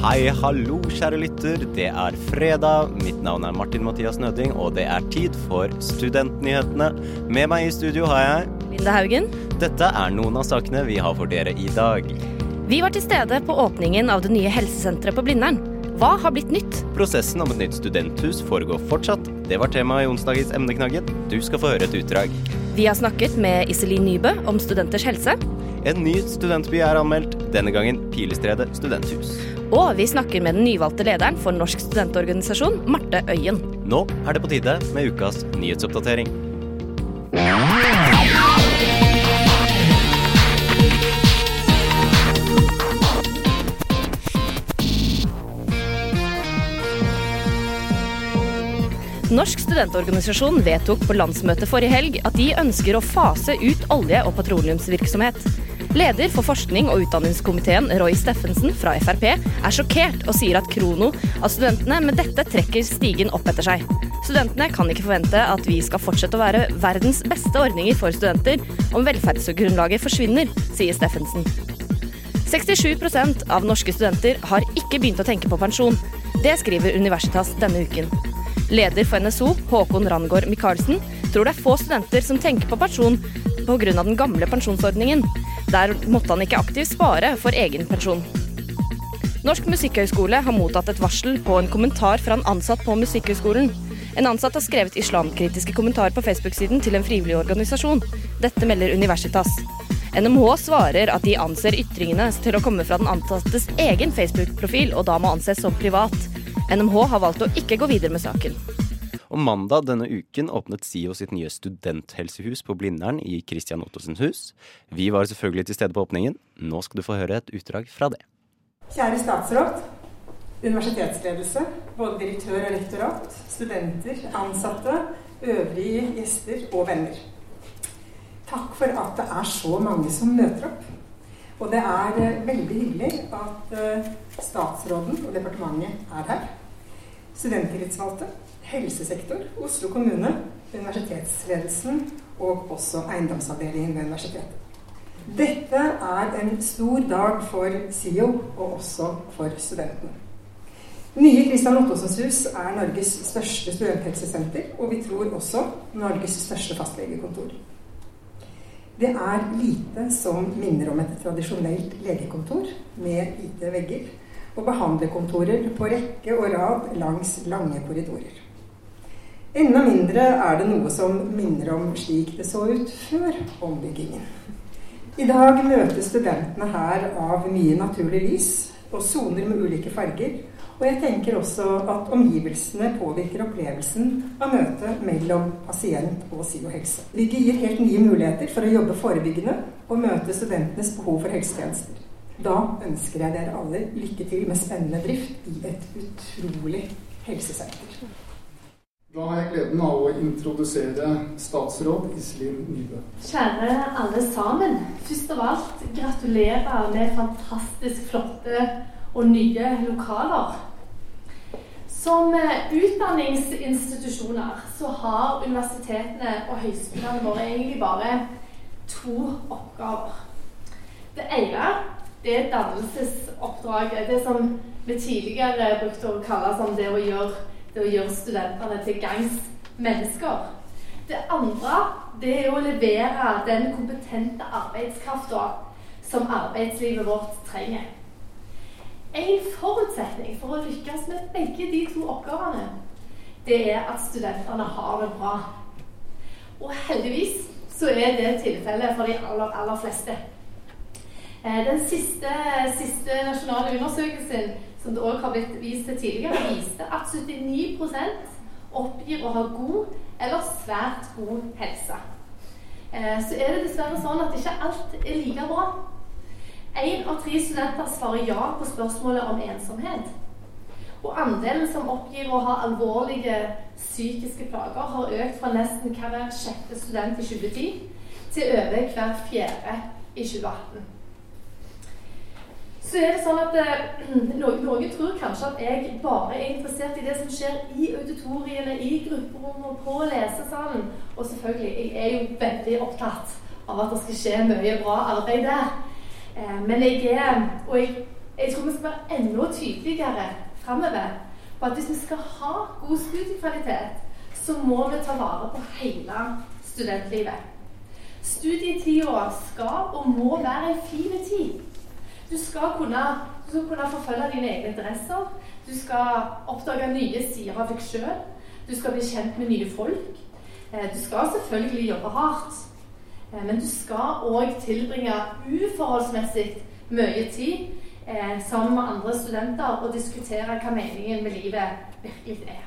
Hei, hallo, kjære lytter. Det er fredag. Mitt navn er Martin Mathias Nøding, og det er tid for Studentnyhetene. Med meg i studio har jeg Linda Haugen. Dette er noen av sakene vi har for dere i dag. Vi var til stede på åpningen av det nye helsesenteret på Blindern. Hva har blitt nytt? Prosessen om et nytt studenthus foregår fortsatt. Det var temaet i onsdagens emneknaggen. Du skal få høre et utdrag. Vi har snakket med Iselin Nybø om studenters helse. En ny studentby er anmeldt, denne gangen Pilestredet studenthus. Og vi snakker med den nyvalgte lederen for Norsk studentorganisasjon, Marte Øyen. Nå er det på tide med ukas nyhetsoppdatering. Norsk studentorganisasjon vedtok på landsmøtet forrige helg at de ønsker å fase ut olje- og petroleumsvirksomhet. Leder for forskning- og utdanningskomiteen, Roy Steffensen fra Frp, er sjokkert og sier at krono av studentene med dette trekker stigen opp etter seg. Studentene kan ikke forvente at vi skal fortsette å være verdens beste ordninger for studenter om velferdsgrunnlaget forsvinner, sier Steffensen. 67% av norske studenter har ikke begynt å tenke på pensjon. Det skriver Universitas denne uken. Leder for NSO, Håkon Rangård Michaelsen, tror det er få studenter som tenker på pensjon pga. den gamle pensjonsordningen. Der måtte han ikke aktivt spare for egen pensjon. Norsk musikkhøgskole har mottatt et varsel på en kommentar fra en ansatt på Musikkhøgskolen. En ansatt har skrevet islamkritiske kommentarer på Facebook-siden til en frivillig organisasjon. Dette melder Universitas. NMH svarer at de anser ytringene til å komme fra den ansattes egen Facebook-profil, og da må anses som privat. NMH har valgt å ikke gå videre med saken. Og mandag denne uken åpnet SIO sitt nye studenthelsehus på Blindern i Christian Ottosens hus. Vi var selvfølgelig til stede på åpningen. Nå skal du få høre et utdrag fra det. Kjære statsråd, universitetsledelse, både direktør og rektorat, studenter, ansatte, øvrige gjester og venner. Takk for at det er så mange som møter opp. Og det er eh, veldig hyggelig at eh, statsråden og departementet er her. Studenttillitsvalgte, helsesektor, Oslo kommune, universitetsledelsen og også eiendomsavdelingen ved universitetet. Dette er en stor dag for SIO og også for studentene. Nye Christian Ottosens hus er Norges største studenthelsesenter, og vi tror også Norges største fastlegekontor. Det er lite som minner om et tradisjonelt legekontor med hvite vegger og behandlerkontorer på rekke og rad langs lange korridorer. Enda mindre er det noe som minner om slik det så ut før ombyggingen. I dag møtes studentene her av mye naturlig lys og soner med ulike farger. Og jeg tenker også at omgivelsene påvirker opplevelsen av møtet mellom pasient og SIO helse. Bygget gir helt nye muligheter for å jobbe forebyggende og møte studentenes behov for helsetjenester. Da ønsker jeg dere alle lykke til med spennende drift i et utrolig helsesenter. Da har jeg gleden av å introdusere statsråd Iselin Nybø. Kjære alle sammen. Først av alt gratulerer med fantastisk flotte og nye lokaler. Som eh, utdanningsinstitusjoner så har universitetene og høyskolene våre egentlig bare to oppgaver. Det ene det er dannelsesoppdraget. Det som vi tidligere brukte å kalle som det å gjøre, det å gjøre studentene til gangs. Det andre det er å levere den kompetente arbeidskrafta som arbeidslivet vårt trenger. En forutsetning for å lykkes med begge de to oppgavene, det er at studentene har det bra. Og heldigvis så er det tilfellet for de aller, aller fleste. Eh, den siste, siste nasjonale undersøkelsen som det også har blitt vist til tidligere, viste at 79% oppgir å ha god eller svært god helse. Eh, så er det dessverre sånn at ikke alt er like bra. Én av tre studenter svarer ja på spørsmålet om ensomhet. Og andelen som oppgir å ha alvorlige psykiske plager, har økt fra nesten hver sjette student i 2010 til over hver fjerde i 2018. Så er det sånn at Noen, noen tror kanskje at jeg bare er interessert i det som skjer i auditoriene, i grupperommet, på lesesalen. Og selvfølgelig, jeg er jo veldig opptatt av at det skal skje mye bra arbeid der. Eh, men jeg er Og jeg, jeg tror vi skal være enda tydeligere framover på at hvis vi skal ha god studiekvalitet, så må vi ta vare på hele studentlivet. Studietida skal og må være en fin tid. Du skal, kunne, du skal kunne forfølge dine egne interesser. Du skal oppdage nye sider av deg sjøl. Du skal bli kjent med nye folk. Eh, du skal selvfølgelig jobbe hardt. Eh, men du skal òg tilbringe uforholdsmessig mye tid eh, sammen med andre studenter og diskutere hva meningen med livet virkelig er.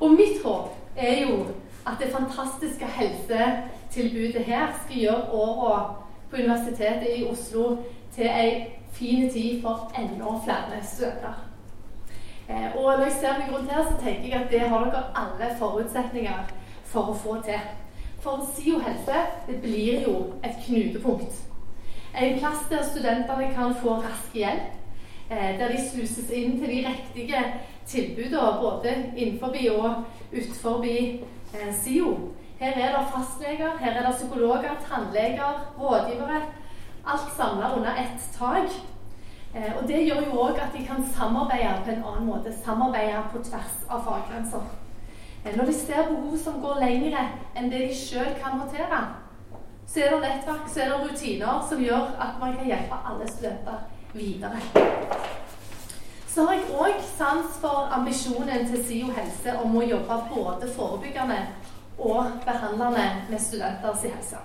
Og mitt håp er jo at det fantastiske helsetilbudet her skal gjøre åra på Universitetet i Oslo til ei fin tid for enda flere studenter. Eh, og når jeg ser meg rundt her, så tenker jeg at det har dere alle forutsetninger for å få til. For SIO helse det blir jo et knutepunkt. En plass der studentene kan få rask hjelp. Eh, der de sluses inn til de riktige tilbudene både innenfor og utenfor eh, SIO. Her er det fastleger, her er det psykologer, tannleger, rådgivere Alt samla under ett tak. Eh, og Det gjør jo òg at de kan samarbeide på en annen måte. Samarbeide på tvers av faggrenser. Eh, når de ser behov som går lengre enn det de sjøl kan håndtere, så er det nettverk, så er det rutiner som gjør at man kan hjelpe alle studenter videre. Så har jeg òg sans for ambisjonen til SIO helse om å jobbe både forebyggende og behandlende med studenters helse.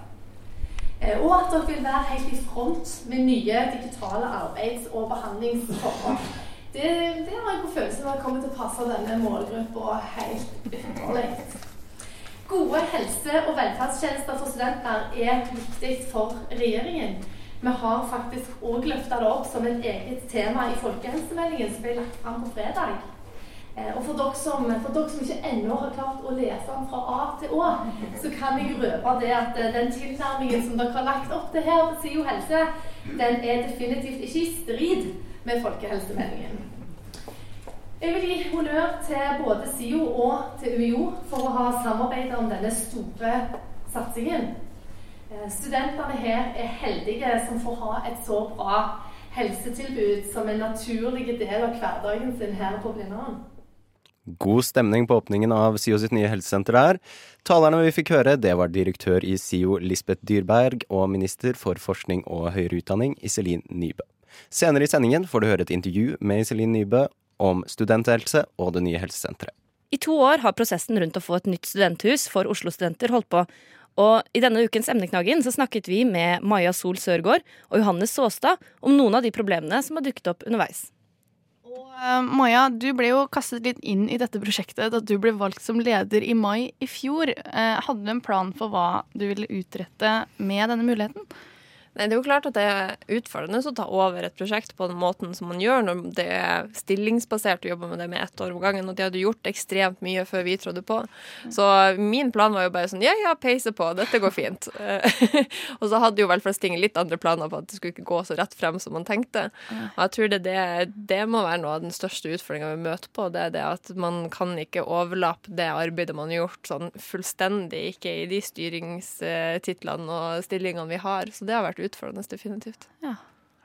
Eh, og at dere vil være helt i front med nye digitale arbeids- og behandlingsformer. Det, det har jeg på følelsen av kommer til å passe denne målgruppa helt ypperlig. Gode helse- og velferdstjenester for studenter er viktig for regjeringen. Vi har faktisk òg løfta det opp som et eget tema i folkehelsemeldingen som ble lagt fram på fredag. Eh, og for dere, som, for dere som ikke ennå har klart å lese den fra A til Å, så kan jeg røpe det at eh, den tilnærmingen som dere har lagt opp til her på SIO helse, den er definitivt ikke i strid med folkehelsemeldingen. Jeg vil gi honnør til både SIO og til UiO for å ha samarbeidet om denne store satsingen. Eh, studentene her er heldige som får ha et så bra helsetilbud som en naturlig del av hverdagen sin her på Blindern. God stemning på åpningen av SIO sitt nye helsesenter der. Talerne vi fikk høre, det var direktør i SIO Lisbeth Dyrberg og minister for forskning og høyere utdanning Iselin Nybø. Senere i sendingen får du høre et intervju med Iselin Nybø om studenthelse og det nye helsesenteret. I to år har prosessen rundt å få et nytt studenthus for Oslo-studenter holdt på. Og I denne ukens Emneknaggen så snakket vi med Maja Sol Sørgaard og Johannes Såstad om noen av de problemene som har dukket opp underveis. Uh, Maja, du ble jo kastet litt inn i dette prosjektet da du ble valgt som leder i mai i fjor. Uh, hadde du en plan for hva du ville utrette med denne muligheten? Nei, Det er jo klart at det er utfordrende å ta over et prosjekt på den måten som man gjør når det er stillingsbasert å jobbe med det med ett år om gangen. Og de hadde gjort ekstremt mye før vi trådte på. Så min plan var jo bare sånn ja, ja, peise på, dette går fint. og så hadde jo velferdstinget litt andre planer på at det skulle ikke gå så rett frem som man tenkte. Og jeg tror det, det, det må være noe av den største utfordringa vi møter på. Det er det at man kan ikke overlappe det arbeidet man har gjort sånn fullstendig, ikke i de styringstitlene og stillingene vi har. Så det har vært utfordrende utfordrende, definitivt. Ja.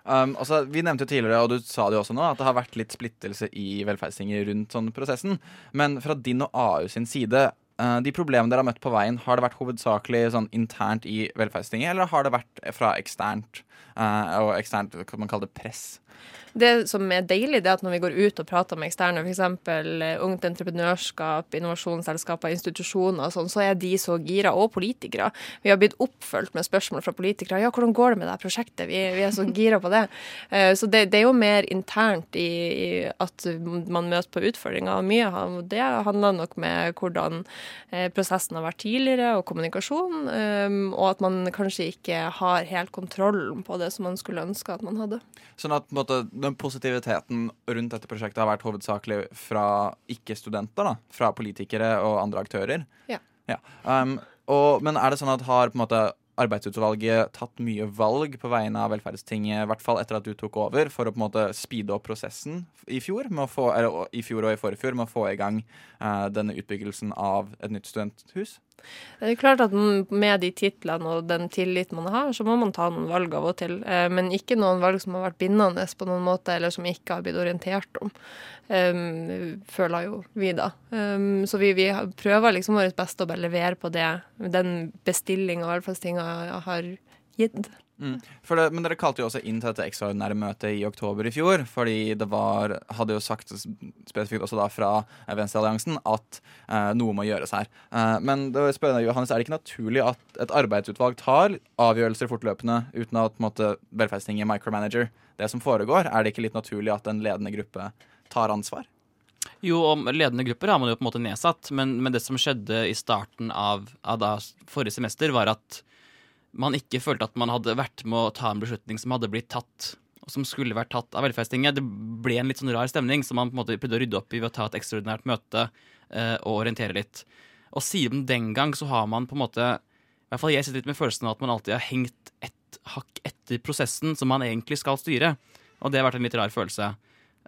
Um, altså, vi nevnte jo tidligere, og du sa det jo også nå, at det har vært litt splittelse i velferdstinget rundt sånn prosessen. Men fra din og AU sin side, uh, de problemene dere har møtt på veien, har det vært hovedsakelig sånn internt i velferdstinget, eller har det vært fra eksternt, uh, og eksternt, hva man kaller det, press? Det som er deilig, det er at når vi går ut og prater med eksterne, f.eks. Eh, ungt entreprenørskap, innovasjonsselskaper, institusjoner og sånn, så er de så gira, og politikere. Vi har blitt oppfølgt med spørsmål fra politikere. Ja, hvordan går det med det prosjektet? Vi, vi er så gira på det. Eh, så det, det, er jo mer internt i, i at man møter på utfordringer. Mye av det handler nok med hvordan eh, prosessen har vært tidligere, og kommunikasjon, og at man kanskje ikke har helt kontrollen på det som man skulle ønske at man hadde. Sånn at måte den positiviteten rundt dette prosjektet har vært hovedsakelig fra ikke-studenter, da. Fra politikere og andre aktører. Ja. Um, og, men er det sånn at har på en måte arbeidsutvalget tatt mye valg på vegne av Velferdstinget, i hvert fall etter at du tok over, for å på en måte speede opp prosessen i fjor, få, eller, i fjor og i forfjor med å få i gang uh, denne utbyggelsen av et nytt studenthus? Det er klart at med de titlene og den tilliten man har, så må man ta noen valg av og til. Eh, Men ikke noen valg som har vært bindende på noen måte, eller som ikke har blitt orientert om. Um, føler jo vi, da. Um, så vi, vi prøver liksom vårt beste å bare levere på det, den bestillinga velferdstinga har gitt. Mm. Det, men dere kalte jo også inn til dette ekstraordinære møtet i oktober i fjor, fordi det var, hadde jo sagt spesifikt også da fra eh, Venstrealliansen at eh, noe må gjøres her. Eh, men det var spennende, Johannes, er det ikke naturlig at et arbeidsutvalg tar avgjørelser fortløpende uten at måte, velferdstinget micromanager det som foregår? Er det ikke litt naturlig at en ledende gruppe tar ansvar? Jo, om ledende grupper har man jo på en måte nedsatt, men, men det som skjedde i starten av, av forrige semester, var at man ikke følte at man hadde vært med å ta en beslutning som hadde blitt tatt, og som skulle vært tatt av Velferdstinget. Det ble en litt sånn rar stemning, som man på en måte prøvde å rydde opp i ved å ta et ekstraordinært møte eh, og orientere litt. Og siden den gang så har man på en måte I hvert fall jeg sitter litt med følelsen av at man alltid har hengt et hakk etter prosessen som man egentlig skal styre. Og det har vært en litt rar følelse.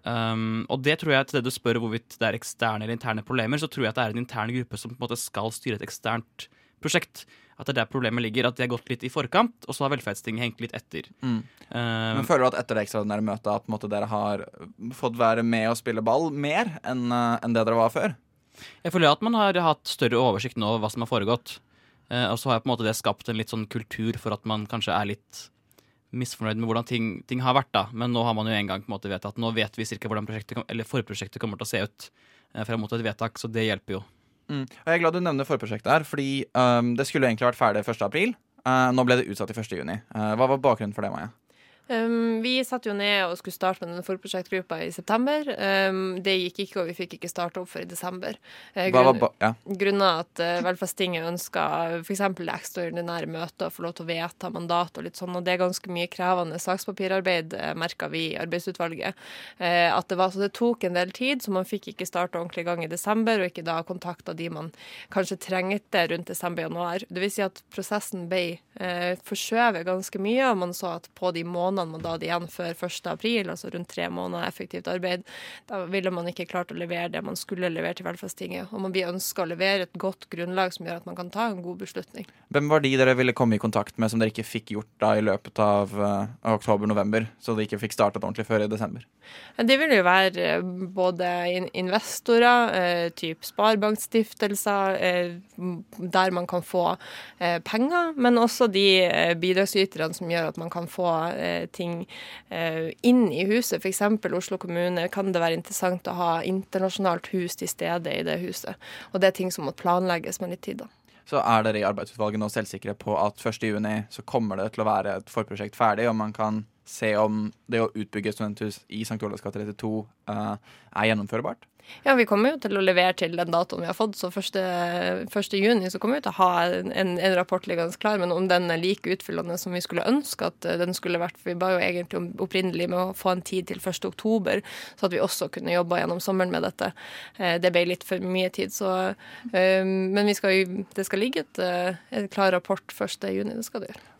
Um, og det tror jeg til det du spør hvorvidt det er eksterne eller interne problemer, så tror jeg at det er en intern gruppe som på en måte skal styre et eksternt prosjekt. At det er der problemet ligger. At de har gått litt i forkant, og så har velferdstinget hengt litt etter. Mm. Uh, Men føler du at etter det ekstraordinære møtet at måte, dere har fått være med og spille ball mer enn uh, en det dere var før? Jeg føler at man har hatt større oversikt nå over hva som har foregått. Uh, og så har på en måte det skapt en litt sånn kultur for at man kanskje er litt misfornøyd med hvordan ting, ting har vært. da. Men nå har man jo en gang på en måte vedtatt Nå vet vi cirka hvordan prosjektet, eller forprosjektet kommer til å se ut eh, frem mot et vedtak, så det hjelper jo. Mm. Jeg er glad du nevner forprosjektet her, fordi um, det skulle egentlig vært ferdig 1. april. Eh, nå ble det utsatt til 1. juni. Eh, hva var bakgrunnen for det, Maja? Um, vi satt jo ned og skulle starte med denne forprosjektgruppa i september. Um, det gikk ikke, og vi fikk ikke starte opp før i desember. Uh, grunn- ja. Grunnet at uh, Velferdstinget ønska f.eks. det ekstraordinære møtet å få lov til å vedta mandat og litt sånn, og det er ganske mye krevende sakspapirarbeid, uh, merka vi i arbeidsutvalget. Uh, at det var så det tok en del tid, så man fikk ikke starte ordentlig i gang i desember, og ikke da kontakta de man kanskje trengte rundt desember-januar. Det vil si at prosessen ble uh, forskjøvet ganske mye, og man så at på de månedene man da hadde igjen før 1. april, altså rundt tre måneder effektivt arbeid, da ville man ikke klart å levere det man skulle levere til Velferdstinget. Og man blir ønska å levere et godt grunnlag som gjør at man kan ta en god beslutning. Hvem var de dere ville komme i kontakt med som dere ikke fikk gjort da i løpet av uh, oktober-november, så de ikke fikk startet ordentlig før i desember? Det ville jo være eh, både investorer, uh, typ sparebankstiftelser, uh, der man kan få eh, penger, men også de eh, bidragsyterne som gjør at man kan få eh, ting eh, inn i huset. F.eks. Oslo kommune kan det være interessant å ha internasjonalt hus til stede i det huset. Og det er ting som må planlegges med litt tid, da. Så er dere i arbeidsutvalget nå selvsikre på at 1.6 så kommer det til å være et forprosjekt ferdig, og man kan se om det å utbygge studenthus i St. Olavs gate 32 eh, er gjennomførbart? Ja, vi kommer jo til å levere til den datoen vi har fått, så 1. 1. juni så kommer vi til å ha en, en rapport liggende klar. Men om den er like utfyllende som vi skulle ønske at eh, den skulle vært For vi ba jo egentlig opprinnelig med å få en tid til 1. oktober, så at vi også kunne jobba gjennom sommeren med dette. Eh, Det ble litt for mye tid, så eh, Men skal det skal ligge et, et klar rapport 1. juni. Det skal det gjøre.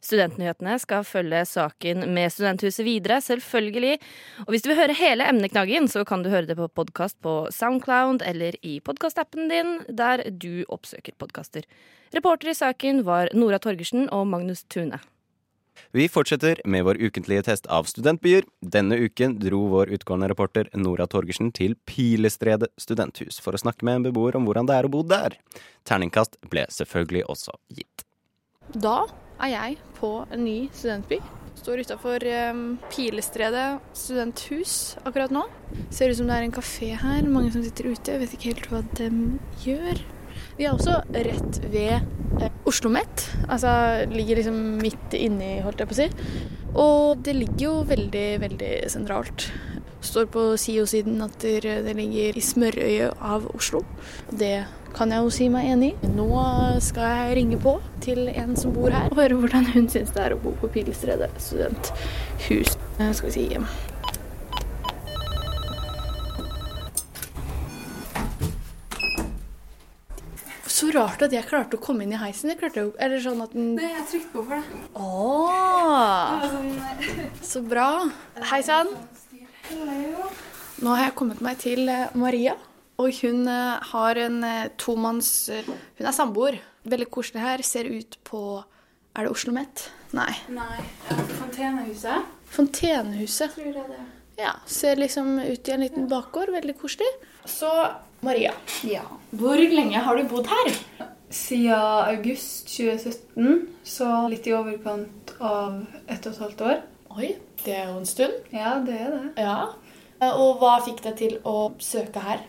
Studentnyhetene skal følge saken med Studenthuset videre, selvfølgelig. Og hvis du vil høre hele emneknaggen, så kan du høre det på podkast på Soundcloud eller i podkastappen din, der du oppsøker podkaster. Reporter i saken var Nora Torgersen og Magnus Tune. Vi fortsetter med vår ukentlige test av studentbyer. Denne uken dro vår utgående reporter Nora Torgersen til Pilestredet studenthus for å snakke med en beboer om hvordan det er å bo der. Terningkast ble selvfølgelig også gitt. Da er jeg på en ny studentby. Står utafor um, Pilestredet studenthus akkurat nå. Ser ut som det er en kafé her. Mange som sitter ute. Vet ikke helt hva de gjør. Vi er også rett ved eh, Oslo Met. Altså ligger liksom midt inni, holdt jeg på å si. Og det ligger jo veldig, veldig sentralt står på SIO-siden at eh, det ligger i smørøyet av Oslo. Det kan jeg jo si meg enig i. Nå skal jeg ringe på til en som bor her, og høre hvordan hun syns det er å bo på Pilestredet studenthus. Eh, skal vi si hjem. Så rart at jeg klarte å komme inn i heisen. Jeg klarte jo, eller sånn at den... Nei, jeg trykte på for det. Åh, sånn, eh, så bra. Hei sann. Nå har jeg kommet meg til eh, Maria. Og hun eh, har en eh, tomanns Hun er samboer. Veldig koselig her. Ser ut på Er det Oslo Met? Nei. Nei. Fontenehuset. Fontenehuset. Tror jeg det. Ja, Ser liksom ut i en liten bakgård. Veldig koselig. Så Maria, Ja. hvor lenge har du bodd her? Siden august 2017, så litt i overkant av ett og et halvt år. Oi, det er jo en stund. Ja, det er det. Ja. Og hva fikk deg til å søke her?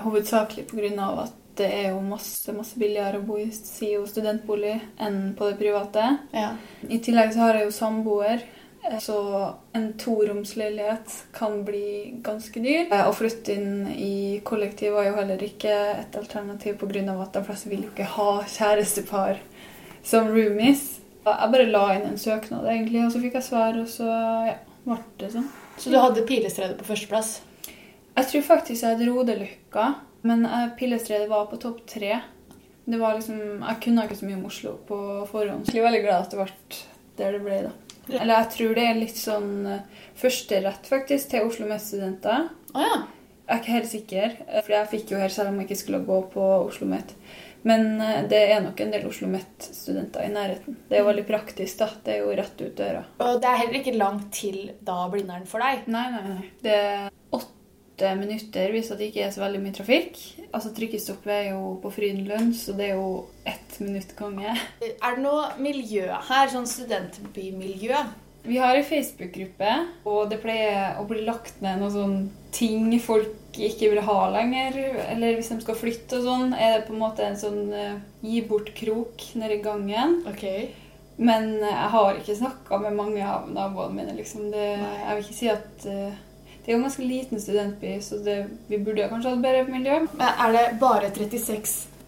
Hovedsakelig pga. at det er jo masse, masse billigere å bo i SIO studentbolig enn på det private. Ja. I tillegg så har jeg jo samboer, eh, så en toromsleilighet kan bli ganske dyr. Eh, Å flytte inn i kollektiv var jo heller ikke et alternativ pga. at de fleste vil jo ikke ha kjærestepar som roomies. Jeg bare la inn en søknad, egentlig, og så fikk jeg svar, og så ja, ble det sånn. Så du hadde Pilestredet på førsteplass? Jeg tror faktisk jeg hadde Rodeløkka, men Pilestredet var på topp tre. Det var liksom, Jeg kunne ikke så mye om Oslo på forhånd, så jeg er veldig glad at det ble der det ble. da. Eller jeg tror det er litt sånn eh, førsterett faktisk til Oslo Met-studenter. Å ja. Jeg er ikke helt sikker, eh, for jeg fikk jo her selv om jeg ikke skulle gå på Oslo Met. Men eh, det er nok en del Oslo Met-studenter i nærheten. Det er jo veldig praktisk, da. Det er jo rett ut døra. Og det er heller ikke langt til da Blindern for deg? Nei, nei, nei. Det er åtte minutter hvis det ikke er så veldig mye trafikk. Altså Trykkestoppet er jo på Frydenlund, så det er jo ett minutt gange. Er det noe miljø her, sånn studentbymiljø? Vi har ei Facebook-gruppe, og det pleier å bli lagt ned noen sånne ting folk ikke vil ha lenger. Eller hvis de skal flytte og sånn, er det på en måte en sånn uh, gi bort-krok nede i gangen. Men eh, jeg har ikke snakka med mange av naboene mine. liksom. Det, jeg vil ikke si at uh, Det er jo en ganske liten studentby, så det, vi burde kanskje hatt bedre miljø. Men Er det bare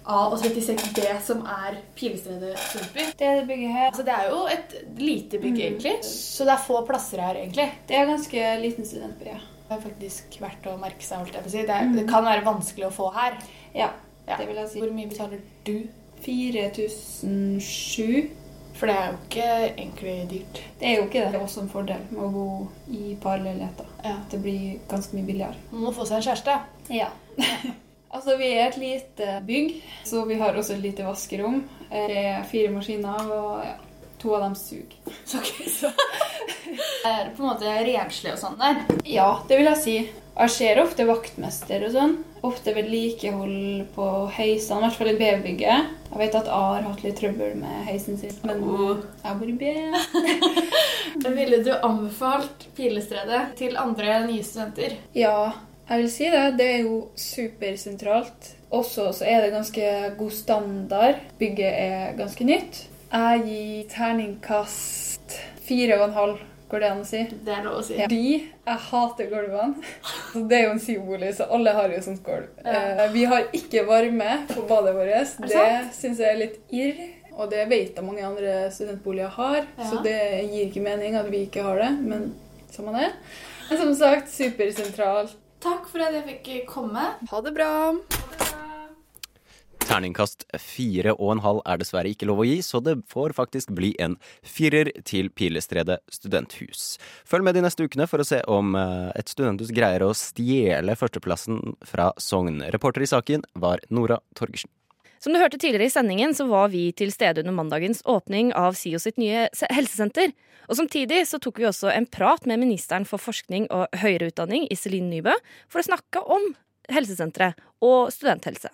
36A og 36B som er Pilestredet studentby? Det er det bygget her. Altså, det er jo et lite bygg, Mm. egentlig. Så det er få plasser her, egentlig. Det er ganske liten studentby, ja. Det er faktisk verdt å merke seg. holdt jeg på å si. Det, er, det kan være vanskelig å få her. Ja, det vil jeg si. Hvor mye betaler du? 4007. For det er jo ikke egentlig dyrt. Det er jo ikke det. Det er også en fordel med å bo i parleiligheter. Det blir ganske mye billigere. Man må få seg en kjæreste. Ja. altså, vi er et lite bygg, så vi har også et lite vaskerom. Det er fire maskiner, og ja, to av dem suger. Er det på en måte renslig og sånn der? Ja, det vil jeg si. Jeg ser ofte vaktmester og sånn. Ofte vedlikehold på heisene, i hvert fall i B-bygget. Jeg vet at A har hatt litt trøbbel med heisen sin, men jeg bor i B. Ville du anbefalt Pilestredet til andre nye studenter? Ja, jeg vil si det. Det er jo supersentralt. Også så er det ganske god standard. Bygget er ganske nytt. Jeg gir terningkast fire og en halv. Går det an å si? Det er lov å si. Fordi jeg hater gulvene. Så Det er jo en SIO-bolig, så alle har jo sånt gulv. Ja. Eh, Vi har ikke varme på badet vårt. det Det syns jeg er litt irr. Og det vet jeg mange andre studentboliger har, Ja. så det gir ikke mening at vi ikke har det. Men samme det. Men som sagt, supersentralt. Takk for at jeg fikk komme. Ha det bra. Terningkast fire og en halv er dessverre ikke lov å gi, så det får faktisk bli en firer til Pilestredet studenthus. Følg med de neste ukene for å se om eh, et studenthus greier å stjele førsteplassen fra Sogn. Reporter i saken var Nora Torgersen. Som du hørte tidligere i sendingen, så var vi til stede under mandagens åpning av SIO sitt nye helsesenter. Og samtidig så tok vi også en prat med ministeren for forskning og høyere utdanning, Iselin Nybø, for å snakke om helsesenteret og studenthelse.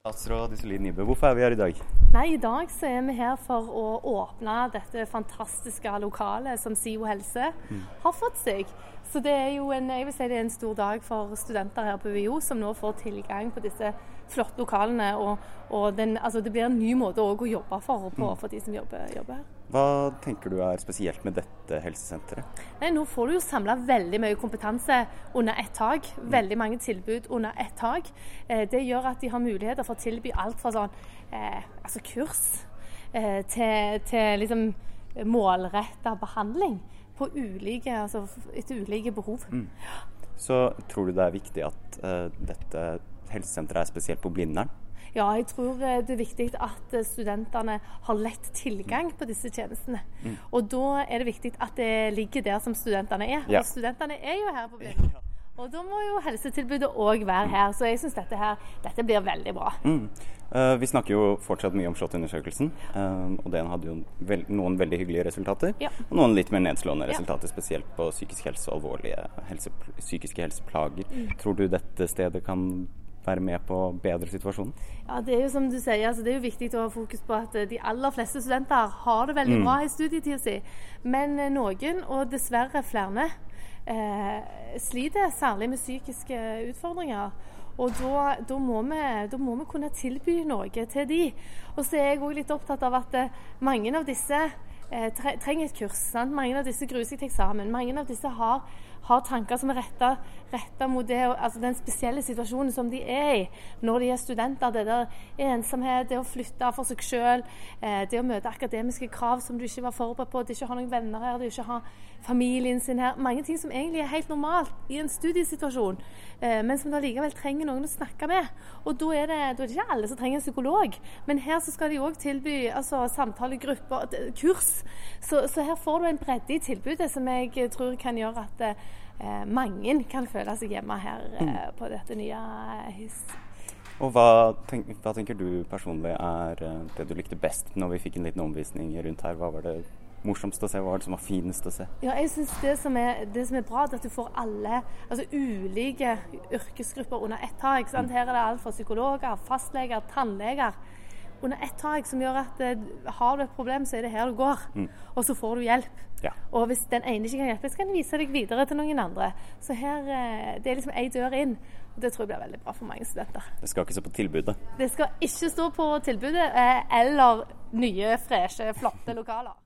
Statsråd Iselin Nybø, hvorfor er vi her i dag? Nei, I dag så er vi her for å åpne dette fantastiske lokalet som SIO helse har fått seg. Så det er jo en, jeg vil si det er en stor dag for studenter her på UiO, som nå får tilgang på disse flotte lokalene. Og, og den, altså det blir en ny måte å jobbe for, på, Mm. for de som jobber, jobber her. Hva tenker du er spesielt med dette helsesenteret? Nei, nå får du jo samla veldig mye kompetanse under ett tak. Veldig mange tilbud under ett tak. Eh, det gjør at de har muligheter for å tilby alt fra sånn eh, altså kurs eh, til, til liksom målretta behandling på ulike, altså etter ulike behov. Mm. Så tror du det er viktig at eh, dette helsesenteret er spesielt på Blindern? Ja, jeg tror eh, det er viktig at eh, studentene har lett tilgang på disse tjenestene. Mm. Og da er det viktig at det ligger der som studentene er. Ja. Og studentene er jo her på Blindern. Og da må jo helsetilbudet òg være her. Så jeg syns dette her dette blir veldig bra. Mm. Uh, vi snakker jo fortsatt mye om SHoT-undersøkelsen, Uh, og den hadde jo vel, noen veldig hyggelige resultater. Ja. Og noen litt mer nedslående Ja. resultater, spesielt på psykisk helse og alvorlige helse, psykiske helseplager. Mm. Tror du dette stedet kan være med på å bedre situasjonen? Ja, Det er jo som du sier, altså det er jo viktig å ha fokus på at eh, de aller fleste studenter har det veldig Mm. bra i studietida si. Men eh, noen, og dessverre flere, eh, sliter særlig med psykiske utfordringer. Og da, da, må vi, da må vi kunne tilby noe til de. Og så er jeg òg litt opptatt av at eh, mange av disse eh, trenger et kurs. Sant? Mange av disse gruer seg til eksamen. Mange av disse har, har tanker som er retta, mot det, altså den spesielle situasjonen som de er i når de er studenter. Det der ensomhet, det å flytte for seg sjøl, eh, det å møte akademiske krav som du ikke var forberedt på, det ikke ha noen venner her, det ikke ha familien sin her. Mange ting som egentlig er helt normalt i en studiesituasjon, eh, men som du allikevel trenger noen å snakke med. Og da er, det, da er det ikke alle som trenger en psykolog, men her så skal de òg tilby altså, samtalegrupper, kurs. Så, så her får du en bredde i tilbudet som jeg tror kan gjøre at eh, mange kan føle seg hjemme her eh, på dette nye hus. Og hva, tenk, hva tenker du personlig er eh, det du likte best når vi fikk en liten omvisning rundt her? Hva var det morsomst å se? Hva var det som var finest å se? Ja, jeg synes det som, er, det som er bra, er at du får alle altså ulike yrkesgrupper under ett tak. Her er det alt fra psykologer, fastleger, tannleger. Under ett tak, som gjør at eh, har du et problem, så er det her du går. Mm. Og så får du hjelp. Ja. Og hvis den ene ikke kan hjelpe, så kan den vise deg videre til noen andre. Så her, eh, det er liksom ei dør inn. Og det tror jeg blir veldig bra for mange studenter. Det skal ikke stå på tilbudet. Det skal ikke stå på tilbudet eh, eller nye, freshe, flotte lokaler.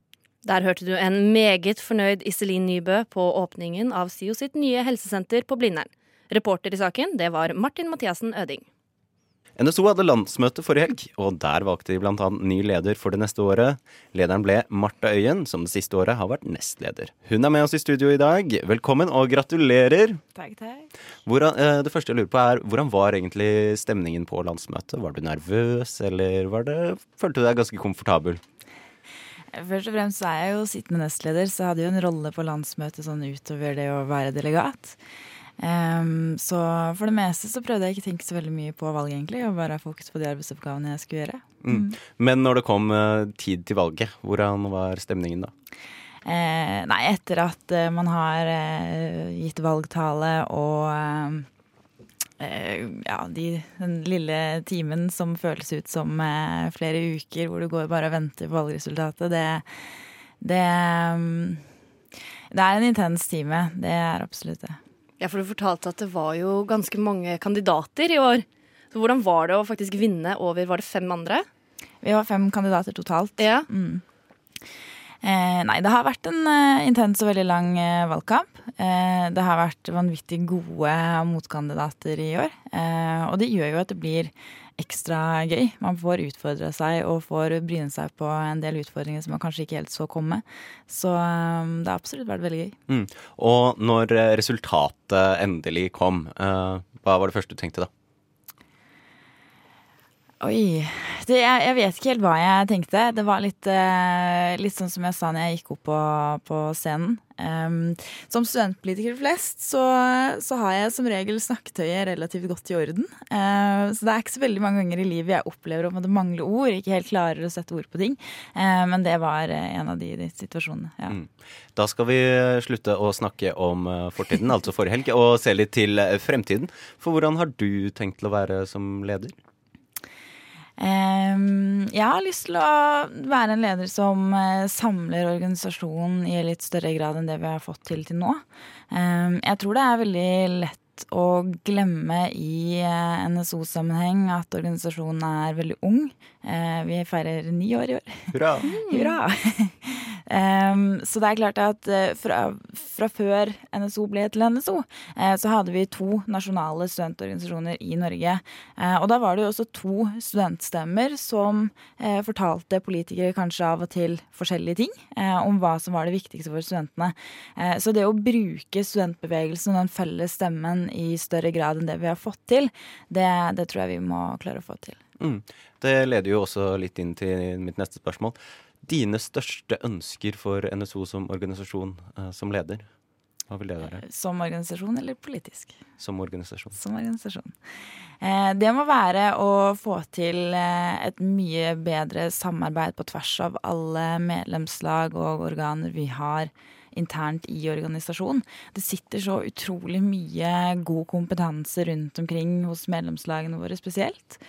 Der hørte du en meget fornøyd Iselin Nybø på åpningen av SIO sitt nye helsesenter på Blindern. Reporter i saken, det var Martin Mathiassen Øding. NSO hadde landsmøte forrige helg, og der valgte de bl.a. ny leder for det neste året. Lederen ble Marta Øyen, som det siste året har vært nestleder. Hun er med oss i studio i dag. Velkommen og gratulerer. Takk, takk. Hvordan, eh, det første jeg lurer på er, Hvordan var egentlig stemningen på landsmøtet? Var du nervøs, eller var det, følte du deg ganske komfortabel? Først og fremst så er jeg jo sittende nestleder, så jeg hadde jo en rolle på landsmøtet sånn utover det å være delegat. Ehm, så for det meste så prøvde jeg ikke å tenke så veldig mye på valget, egentlig, og bare ha fokus på de arbeidsoppgavene jeg skulle gjøre. Mm. Men når det kom uh, tid til valget, hvordan var stemningen da? Eh, nei, etter at eh, man har eh, gitt valgtale og ja, de, den lille timen som føles ut som flere uker, hvor du går bare og venter på valgresultatet, det, det mm, Det er en intens time. Det er absolutt det. Ja, for du fortalte at det var jo ganske mange kandidater i år. Så hvordan var det å faktisk vinne over var det fem andre? Vi var fem kandidater totalt. Ja. Mm. Eh, nei, det har vært en eh, intens og veldig lang eh, valgkamp. Eh, det har vært vanvittig gode motkandidater i år. Eh, og det gjør jo at det blir ekstra gøy. Man får utfordre seg og får bryne seg på en del utfordringer som man kanskje ikke helt så komme. Så eh, det har absolutt vært veldig gøy. Mm. Og når resultatet endelig kom, eh, hva var det første du tenkte da? Oi. Det, jeg, jeg vet ikke helt hva jeg tenkte. Det var litt, eh, litt sånn som jeg sa når jeg gikk opp på, på scenen. Um, som studentpolitiker flest så, så har jeg som regel snakketøyet relativt godt i orden. Uh, så det er ikke så veldig mange ganger i livet jeg opplever å det mangle ord, ikke helt klarer å sette ord på ting. Uh, men det var eh, en av de, de situasjonene. Ja. Mm. Da skal vi eh, slutte å snakke om eh, fortiden, altså forrige helg, og se litt til fremtiden. For hvordan har du tenkt til å være som leder? Ehm, jeg har lyst til å være en leder som eh, samler organisasjonen i litt større grad enn det vi har fått til til nå. Ehm, jeg tror det er veldig lett å glemme i eh, NSO-sammenheng at organisasjonen er veldig ung. Eh, vi feirer ni år i år. Hurra! Hurra! Um, så det er klart at eh, fra, fra før NSO ble til NSO, eh, så hadde vi to nasjonale studentorganisasjoner i Norge. Og da var det jo også to studentstemmer som fortalte politikere kanskje av og til forskjellige ting om hva som var det viktigste for studentene. Så det å bruke studentbevegelsen og den felles stemmen i større grad enn det vi har fått til, det, det tror jeg vi må klare å få til. Mm. Det leder jo også litt inn til mitt neste spørsmål. Dine største ønsker for NSO som organisasjon, eh, som leder? Hva vil det være? Som organisasjon eller politisk? Som organisasjon. Som organisasjon. Eh, det må være å få til eh, et mye bedre samarbeid på tvers av alle medlemslag og organer vi har internt i organisasjonen. Det sitter så utrolig mye god kompetanse rundt omkring hos medlemslagene våre spesielt.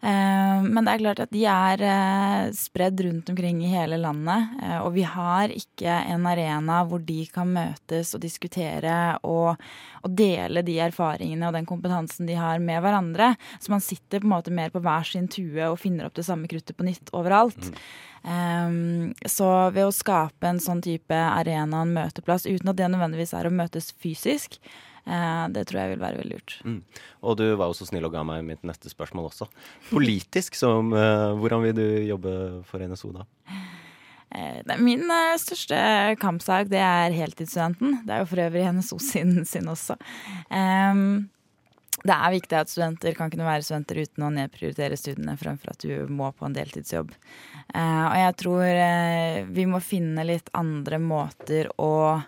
Eh, men det er klart at de er eh, spredd rundt omkring i hele landet. eh, Og vi har ikke en arena hvor de kan møtes og diskutere og, og dele de erfaringene og den kompetansen de har med hverandre. Så man sitter på en måte mer på hver sin tue og finner opp det samme kruttet på nytt overalt. Um, så ved å skape en sånn type arena, en møteplass, uten at det nødvendigvis er å møtes fysisk, det tror jeg vil være veldig lurt. Mm. Og du var jo så snill og ga meg mitt neste spørsmål også. Politisk, som, eh, hvordan vil du jobbe for NSO da? Eh, Min eh, største kampsak det er heltidsstudenten. Det er jo for øvrig NSO sin, sin også. Um, det er viktig at studenter kan kunne være studenter uten å nedprioritere studiene fremfor at du må på en deltidsjobb. Uh, og jeg tror uh, vi må finne litt andre måter å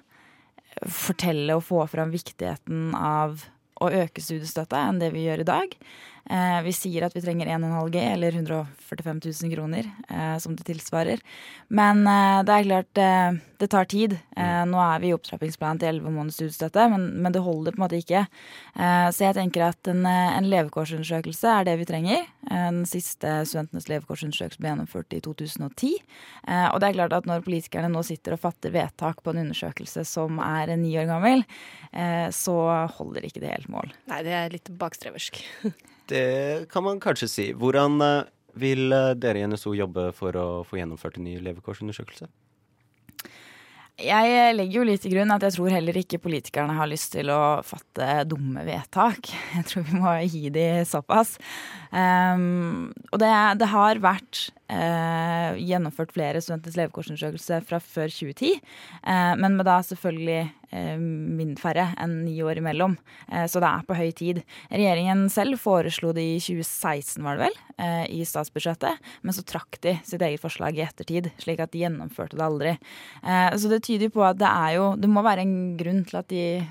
fortelle og få fram viktigheten av å øke studiestøtta enn det vi gjør i dag. Eh, vi sier at vi trenger 1,5 G, eller 145 000 kroner, eh, som det tilsvarer. Men eh, det er klart, eh, det tar tid. Eh, nå er vi i opptrappingsplanen til 11 måneders studiestøtte, men, men det holder på en måte ikke. Eh, så jeg tenker at en, en levekårsundersøkelse er det vi trenger. Den siste studentenes levekårsundersøkelse ble gjennomført i 2010. Eh, Og det er klart at når politikerne nå sitter og fatter vedtak på en undersøkelse som er ni år gammel, så holder ikke det helt mål. Nei, det er litt bakstreversk. Det kan man kanskje si. Hvordan eh, vil eh, dere i NSO jobbe for å få gjennomført en ny levekårsundersøkelse? Jeg legger jo litt til grunn at jeg tror heller ikke politikerne har lyst til å fatte dumme vedtak. Jeg tror vi må gi de såpass. Um, og det, det har vært uh, gjennomført flere studenters levekårsundersøkelse fra før 2010, uh, men med da selvfølgelig uh, mindre færre enn ni år imellom. Eh, så det er på høy tid. Regjeringen selv foreslo det i 2016, var det vel, eh, i statsbudsjettet, men så trakk de sitt eget forslag i ettertid, slik at de gjennomførte det aldri. Eh, så det tyder jo på at det er jo Det må være en grunn til at de eh,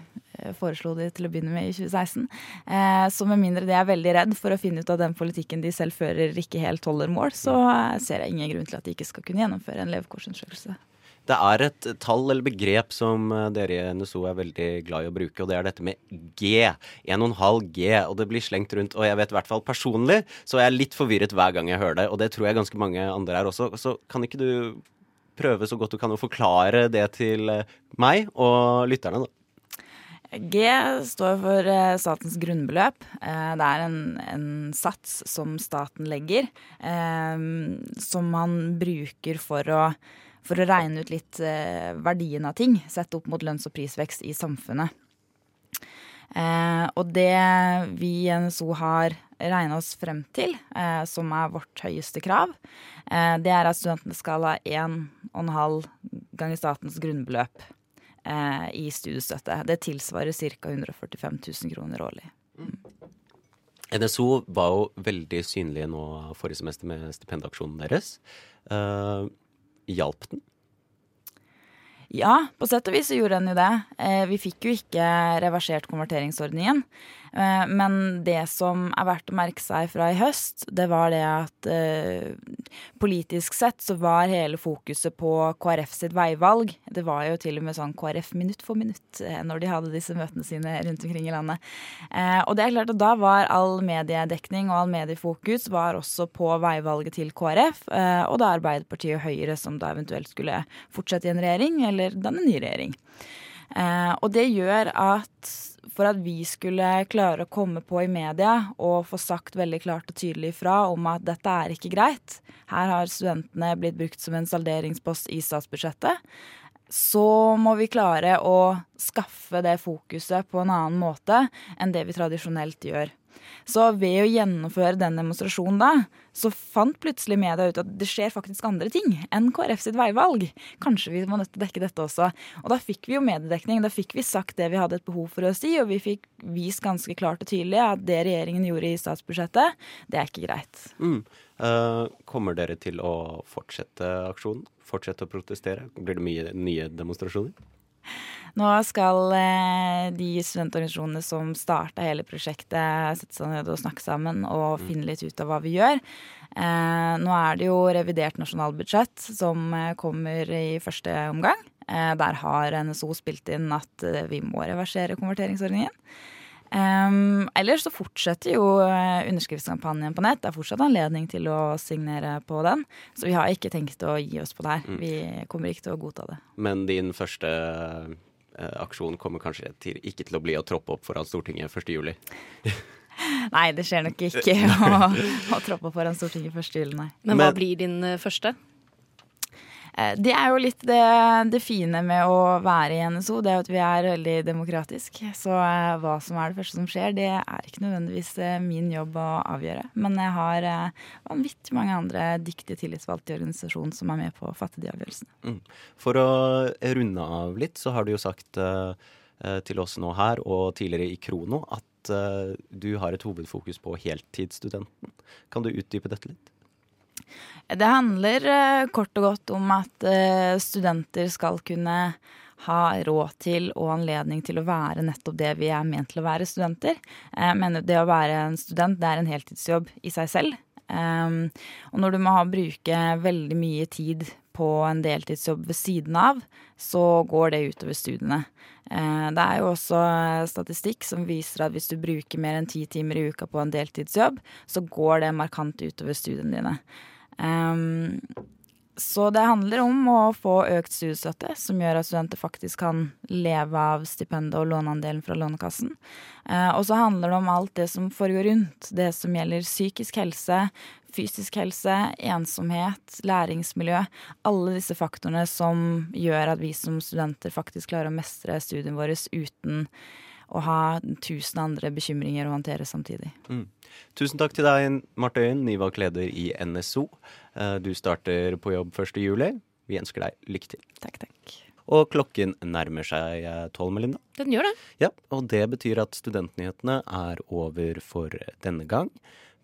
foreslo de til å begynne med i 2016. Eh, så med mindre de er veldig redd for å finne ut at den politikken de selv fører ikke helt holder mål, så eh, ser jeg ingen grunn til at de ikke skal kunne gjennomføre en levekårsundersøkelse. Det er et tall eller begrep som eh, dere i NSO er veldig glad i å bruke, og det er dette med G. 1,5 G. Og det blir slengt rundt. Og jeg vet i hvert fall personlig, så er jeg litt forvirret hver gang jeg hører det. Og det tror jeg ganske mange andre er også. Så kan ikke du prøve så godt du kan å forklare det til eh, meg og lytterne, da? G står for eh, statens grunnbeløp. Eh, Det er en, en sats som staten legger, eh, som man bruker for å, for å regne ut litt verdien av ting, sett opp mot lønns- og prisvekst i samfunnet. Og det vi i NSO har regna oss frem til, eh, som er vårt høyeste krav, eh, det er at studentene skal ha 1,5 ganger statens grunnbeløp eh, i studiestøtte. Det tilsvarer ca. 145 000 kroner årlig. NSO var jo veldig synlige nå forrige semester med stipendaksjonen deres. Eh, Hjalp den? Ja, på sett og vis så gjorde den jo det. Eh, vi fikk jo ikke reversert konverteringsordningen. Eh, men det som er verdt å merke seg fra i høst, det var det at eh, politisk sett så var hele fokuset på KrF sitt veivalg. Det var jo til og med sånn KrF minutt for minutt eh, når de hadde disse møtene sine rundt omkring i landet. Og det er klart at da var all mediedekning og all mediefokus var også på veivalget til KrF, og da Arbeiderpartiet og Høyre som da eventuelt skulle fortsette i en regjering, eller danne ny regjering. Eh, og det gjør at for at vi skulle klare å komme på i media og få sagt veldig klart og tydelig fra om at dette er ikke greit, her har studentene blitt brukt som en salderingspost i statsbudsjettet, så må vi klare å skaffe det fokuset på en annen måte enn det vi tradisjonelt gjør. Så ved å gjennomføre den demonstrasjonen da, så fant plutselig media ut at det skjer faktisk andre ting enn KrF sitt veivalg. Kanskje vi var nødt til å dekke dette også. Og da fikk vi jo mediedekning. Da fikk vi sagt det vi hadde et behov for å si, og vi fikk vist ganske klart og tydelig at det regjeringen gjorde i statsbudsjettet, det er ikke greit. Mm. Uh, kommer dere til å fortsette aksjonen? Fortsette å protestere? Blir det mye nye demonstrasjoner? Nå skal eh, de studentorganisasjonene som starta hele prosjektet, sette seg ned og snakke sammen og finne litt ut av hva vi gjør. Eh, nå er det jo revidert nasjonalbudsjett som eh, kommer i første omgang. Der har NSO spilt inn at vi må reversere konverteringsordningen. Um, ellers så fortsetter jo underskriftskampanjen på nett. Det er fortsatt anledning til å signere på den. Så vi har ikke tenkt å gi oss på det her. Mm. Vi kommer ikke til å godta det. Men din første uh, aksjon kommer kanskje til, ikke til å bli å troppe opp foran Stortinget 1.7. nei, det skjer nok ikke å, å troppe opp foran Stortinget 1.7, nei. Men hva blir din eh, første? Eh, det er jo litt det, det, fine med å være i NSO, det er at vi er veldig demokratisk. Så eh, hva som er det første som skjer, det er ikke nødvendigvis eh, min jobb å avgjøre. Men jeg har vanvittig mange andre dyktige tillitsvalgte i organisasjonen som er med på å fatte de avgjørelsene. Mm. For å runde av litt, så har du jo sagt til oss nå her og tidligere i Krono at du har et hovedfokus på heltidsstudenten. Kan du utdype dette litt? Det handler eh, kort og godt om at eh, studenter skal kunne ha råd til og anledning til å være nettopp det vi er ment til å være studenter. Jeg mener det å være en student det er en heltidsjobb i seg selv. Um, og når du må bruke veldig mye tid på en deltidsjobb ved siden av, så går det utover studiene. Det er jo også statistikk som viser at hvis du bruker mer enn ti timer i uka på en deltidsjobb, så går det markant utover studiene dine. Um, så det handler om å få økt studiestøtte, som gjør at studenter faktisk kan leve av stipendet og låneandelen fra Lånekassen. Eh, og så handler det om alt det som foregår rundt. Det som gjelder psykisk helse, fysisk helse, ensomhet, læringsmiljø. Alle disse faktorene som gjør at vi som studenter faktisk klarer å mestre studiene våre uten å ha tusen andre bekymringer å håndtere samtidig. Mm. Tusen takk til deg, Marte Øyen, nyvalgt leder i NSO. Eh, du starter på jobb 1. juli. Vi ønsker deg lykke til. Takk, takk. Og klokken nærmer seg eh, tolv, Melinda. Den gjør det. Ja, Og det betyr at Studentnyhetene er over for denne gang.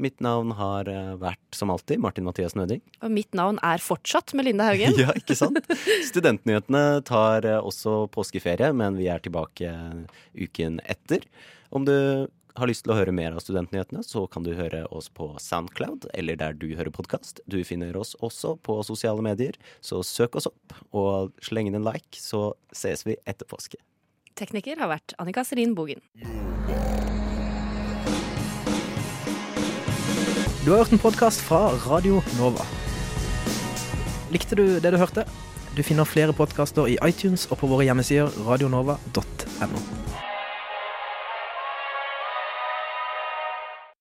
Mitt navn har eh, vært, som alltid, Martin Mathias Nøding. Og mitt navn er fortsatt Melinda Haugen. ja, ikke sant? Studentnyhetene tar eh, også påskeferie, men vi er tilbake uken etter. Om du har lyst til å høre mer av Studentnyhetene, så kan du høre oss på Soundcloud, eller der du hører podkast. Du finner oss også på sosiale medier, så søk oss opp, og sleng inn en like, så ses vi etter påske. Tekniker har vært Annika Serin Bogen. Du har hørt en podkast fra Radio Nova. Likte du det du hørte? Du finner flere podkaster i iTunes og på våre hjemmesider radionova.no.